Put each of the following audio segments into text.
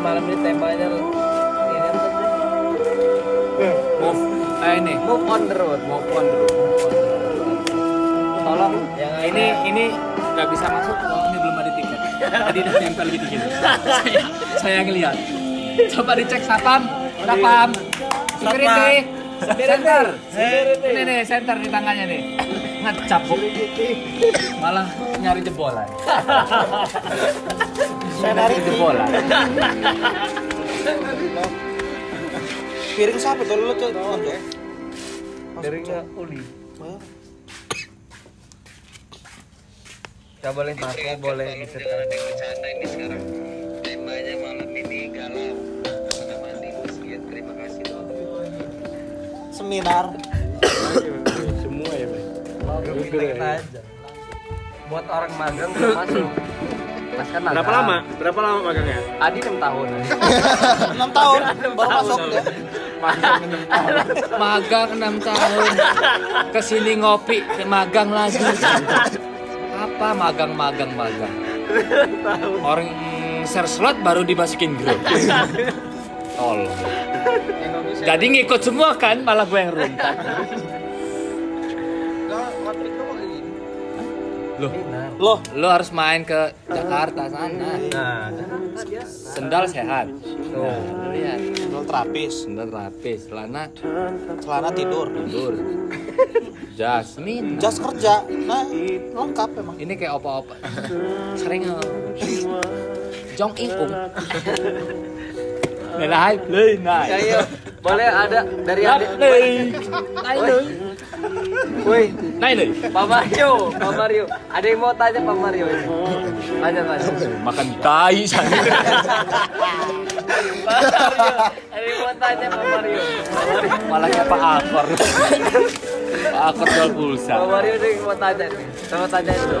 malam ini temanya ini sih? Move. Eh ini. Move on the road. Move on the road. Tolong Yang ini ini nggak bisa masuk kalau ini belum ada tiket. Tadi udah tempel di tiket. saya saya ngeliat. Coba dicek sapam. Sapam. Security. Center. Ini nih center di tangannya nih. Ngecap Bu. Malah nyari jebolan. nyari jebolan. Piring siapa tuh lu tuh? Piringnya uli. Gak boleh pakai, boleh disetel. bercanda ini sekarang temanya malam ini galau Apakah mandi Sekian, terima kasih Seminar. Ya, Bang. Kita kita aja. Buat orang magang belum masuk. Mas kan magang. Berapa lama? Berapa lama magangnya? Adi 6 tahun. 6 tahun baru masuk ya. magang 6 tahun ke sini ngopi ke magang lagi apa magang magang magang orang share slot baru dimasukin grup tolong jadi ngikut semua kan malah gue yang rumpat loh. Loh, lo harus main ke Jakarta sana. Nah, sendal sehat. Nah, lo lihat. Sendal terapis, sendal rapis celana? Celana tidur, tidur. Jasmine. Jas kerja. Nah, lengkap emang. ini kayak opa-opa sering Jong In Ung. Nilai, lei, nai. ya, iya. boleh ada dari adik. lei, Woi, nai, lei. Pak Mario, Pak Mario. Ada yang mau tanya Pak Mario ini. Tanya, tanya. Makan tai sana. Pak Mario, ada yang mau tanya Pak Mario. Malah kayak Pak Akor. Pak Akor jual pulsa. Pak Mario ada yang mau tanya nih. Sama tanya itu.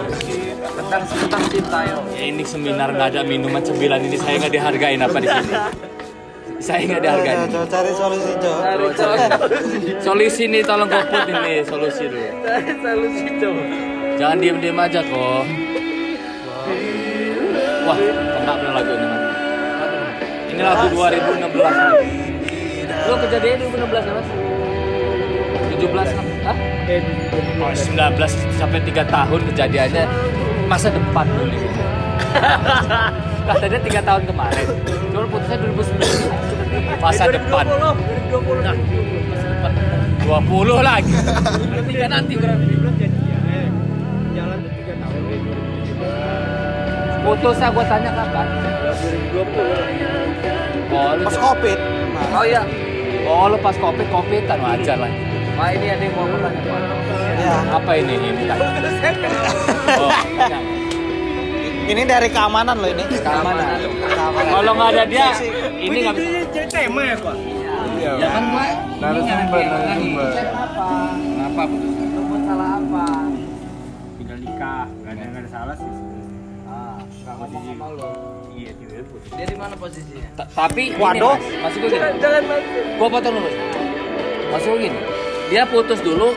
Tentang tentang cinta yo. Ya ini seminar nggak ada minuman sembilan ini saya nggak dihargain apa di sini. Saya nggak dihargain. Coba cari solusi, Jo. Cari solusi. Solusi nih tolong goput ini solusi dulu. Cari solusi coba. Jangan diem-diem aja kok. Wah, kena bener lagu ini mas. Ini lagu 2016. Lo kejadian 2016 ya mas? 17 kan? Hah? Oh, 19 sampai 3 tahun kejadiannya masa depan dulu. Katanya 3 tahun kemarin. Cuma putusnya 2019. Masa depan. 2020. Nah, masa depan. 20 lagi. Berarti kan nanti berarti. Jalan tuh 3 tahun nih, 2017. Putusnya gue tanya kapan? 2020. Oh, Pas Covid. Oh iya. Oh, lu pas covid covidan wajar lah. Pak ini ada yang mau bertanya ya. Apa ini ini? Oh. Ini dari keamanan loh ini. keamanan. Keamanan. Kalau nggak ada dia, ini nggak bisa. Tema ya, Pak? Ya kan nyari Narasumber, narasumber. Kenapa? Kenapa buat salah apa? Tinggal nikah, nggak ada nggak ada salah sih. Ah, nggak ngomong sama lo. Iya, tidak putus. Dia di mana posisinya? Ta- Tapi Waduh. Mas, maksud gue gini. Mati. Gua potong dulu. Maksud gue gini. Dia putus dulu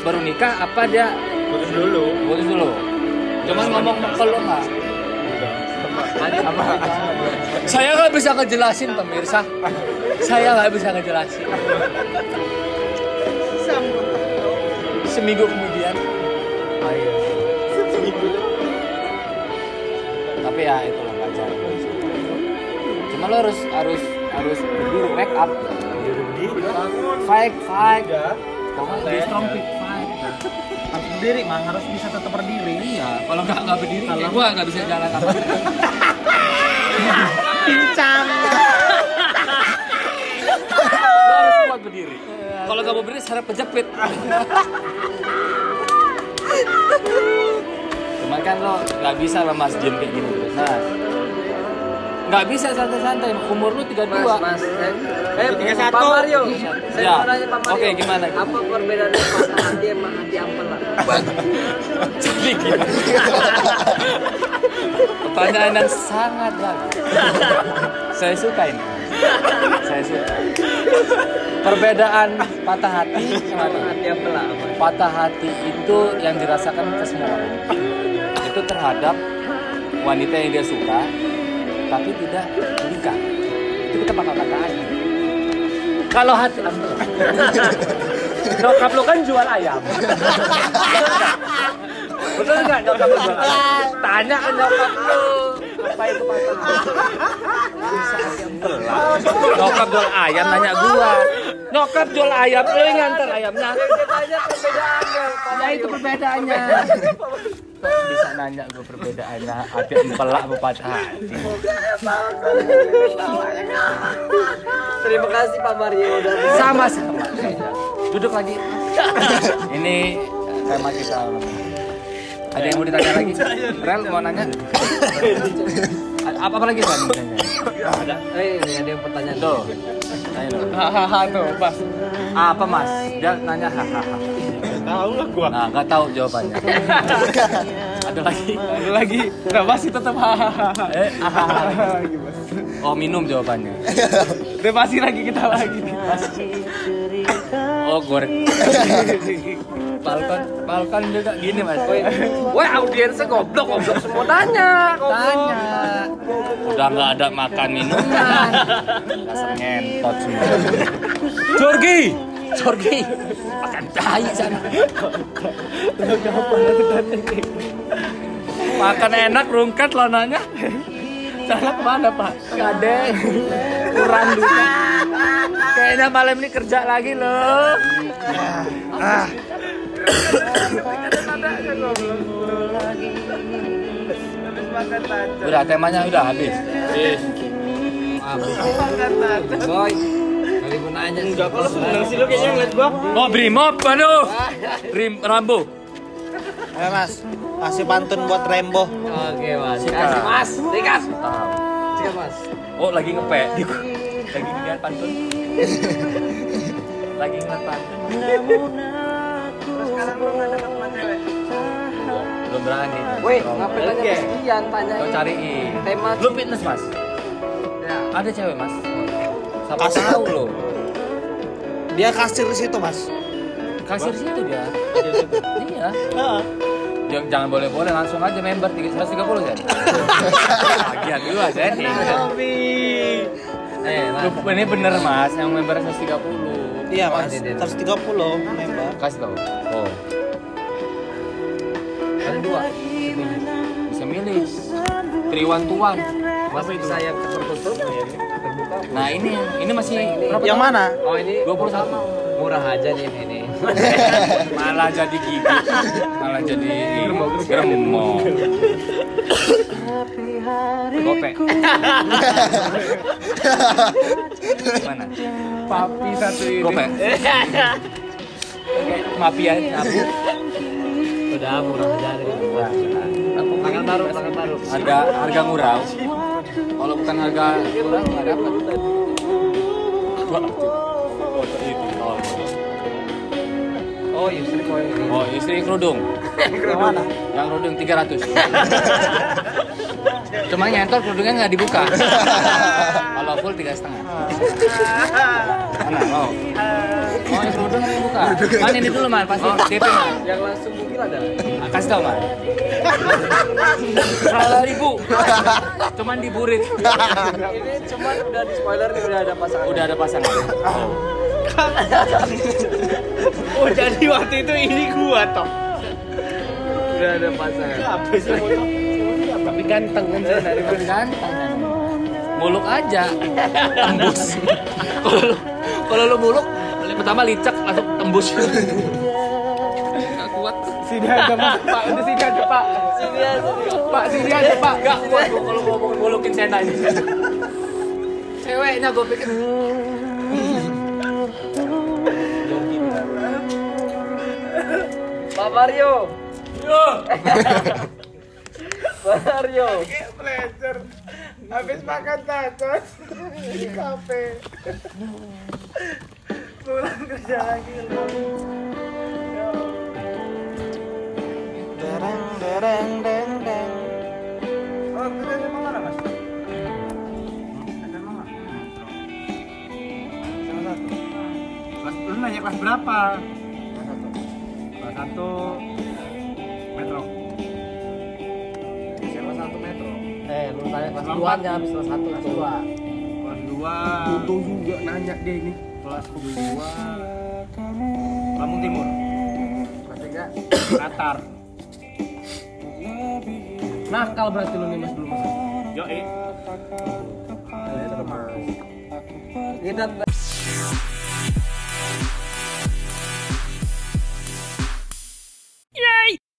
baru nikah apa dia Putus dulu. putus dulu? Cuman ngomong ke lu nggak? Saya nggak bisa ngejelasin pemirsa. Saya nggak bisa ngejelasin. Seminggu kemudian. Oh iya. Tapi ya itu lah wajar. Cuma lo harus harus harus berdiri wake up. Fight, fight. Be strong, fight. Harus berdiri, Mang. Harus bisa tetap berdiri. Iya, kalau nggak nggak berdiri, kalau gua nggak bisa jalan apa. Pincang. Lo harus kuat berdiri. Kalau nggak mau berdiri, sarap kejepit. Cuman kan lo nggak bisa lah mas gym kayak gini terus mas. Nggak bisa santai-santai. Umur lu 32. Mas, mas. Eh, eh, Tiga Pak satu. Mario. Saya Ya. mau nanya Pak Mario. Oke, gimana? Apa perbedaan patah hati sama hati ampela? Jadi gimana? Pertanyaan yang sangat bagus. Saya suka ini. Saya suka. Perbedaan patah hati sama hati ampela apa? patah hati itu yang dirasakan ke semua orang. Itu terhadap wanita yang dia suka, tapi tidak menikah. itu kita bakal kata aja. Kalau hati Nyokap lo kan jual ayam. Betul nggak nyokap lo jual ayam? Tanya ke nyokap lo. Apa itu? Bisa ayam telat. Nyokap jual ayam nanya gua. Nyokap jual ayam, lo yang nganter ayamnya. Ya itu perbedaannya. Nanya gue perbedaannya hati empelak apa patah hati? Terima kasih Pak Mario udah Sama-sama. Duduk lagi. Ini tema kita. Ada yang mau ditanya lagi? Rel mau nanya? Apa apa lagi Ren? Eh, ini ada yang pertanyaan. Tuh. Hahaha tuh, Pas. Apa Mas? Dia nanya hahaha. Tahu lah gua. Nah, nggak tahu jawabannya. Ada lagi? Ada lagi. Nah, masih tetap. Eh. Oh, minum jawabannya. Udah pasti lagi kita lagi. Oh, goreng. Balkan, Balkan juga gini mas. Wah, audiensnya goblok, goblok semua tanya, tanya. Udah nggak ada makan minuman, dasar ngentot semua. Jorgi, Jorgi, makan tai sana. Makan enak, rungkat lo nanya. Sana ke mana pak? Ada, kurang duit. Kayaknya malam ini kerja lagi loh. Udah temanya udah habis. Boy. Nanya. Enggak, kalau seneng sih lu kayaknya ngeliat gua. Oh brimob, aduh. Rim Rambo. Ayo, Mas. Kasih pantun buat Rembo. Oke, Mas. Kasih, Mas. Sikat. Tahu. Sikat, Mas. Oh lagi ngepe. Lagi ngeliat pantun. lagi ngeliat pantun. Belum berani. Woi, ngapain tanya kesekian tanya. Kau cariin. Tema Lu fitness mas? Ya. Ada cewek mas? Siapa Kasih. tahu lo? Dia kasir di situ, Mas. Kasir situ dia. iya. Jangan, jangan boleh-boleh langsung aja member 130 kan? Bagian dulu aja nih. Eh, Mas. Lu, ini bener mas, yang member 130 Iya, Mas. ini dia. 130 member. Kasih tau Oh, Ada dua. bisa milih Triwan Tuan Mas bisa yang tertutup terbuka. Nah ini, ini masih berapa Yang tahun? mana? Oh, ini 21 murah aja nih ini. Malah jadi gigi Malah jadi Gremong Gope Mana? Papi satu ini. Gope Mafia nyabu Udah murah aja. Tangan baru, tangan baru. Ada harga murah Kalau bukan harga murah nggak dapat. Oh, kok ini. Oh istri kerudung. Yang mana? Yang kerudung 300 Cuma ngentot kerudungnya nggak dibuka. Kalau full tiga setengah. Mana? Oh Oh yang kerudung nggak dibuka? Man ini dulu man, pasti. DP man Yang langsung mungkin ada. Ah, Kasih tau man Salah ribu. Cuman diburit. Ini cuman udah di spoiler nih udah ada pasangan. Udah ada pasangan. Oh Oh, jadi waktu itu ini gua toh. Udah ada pasangan. Apa sih foto? Tapi ganteng kan dari Ganteng. Muluk aja. Tembus. Kalau Kalau lu muluk Pertama licek langsung tembus Gak kuat Sini aja, Mas. Pak, udah sini aja, Pak. sini aja. Pak, sini aja, Pak. Gak kuat gua kalau ngomongin mulukin Sena ini Ceweknya gue pikir Pak Mario. Pak Mario. Pleasure. Habis makan tacos di kafe. Pulang kerja lagi. Dereng, dereng, deng, deng. Oh, kerja sama mana, Mas? Sama satu. Kelas, lu nanya kelas berapa? Kelas satu metro. SMA satu metro. Eh, lu tanya kelas Kelas 2 nya habis kelas 1 tuh. Kelas dua kedua Bodoh juga nanya dia ini. Kelas kedua Lampung Timur. Kelas tiga. Qatar. Nakal berarti lu nih mas dulu mas. yo eh Kita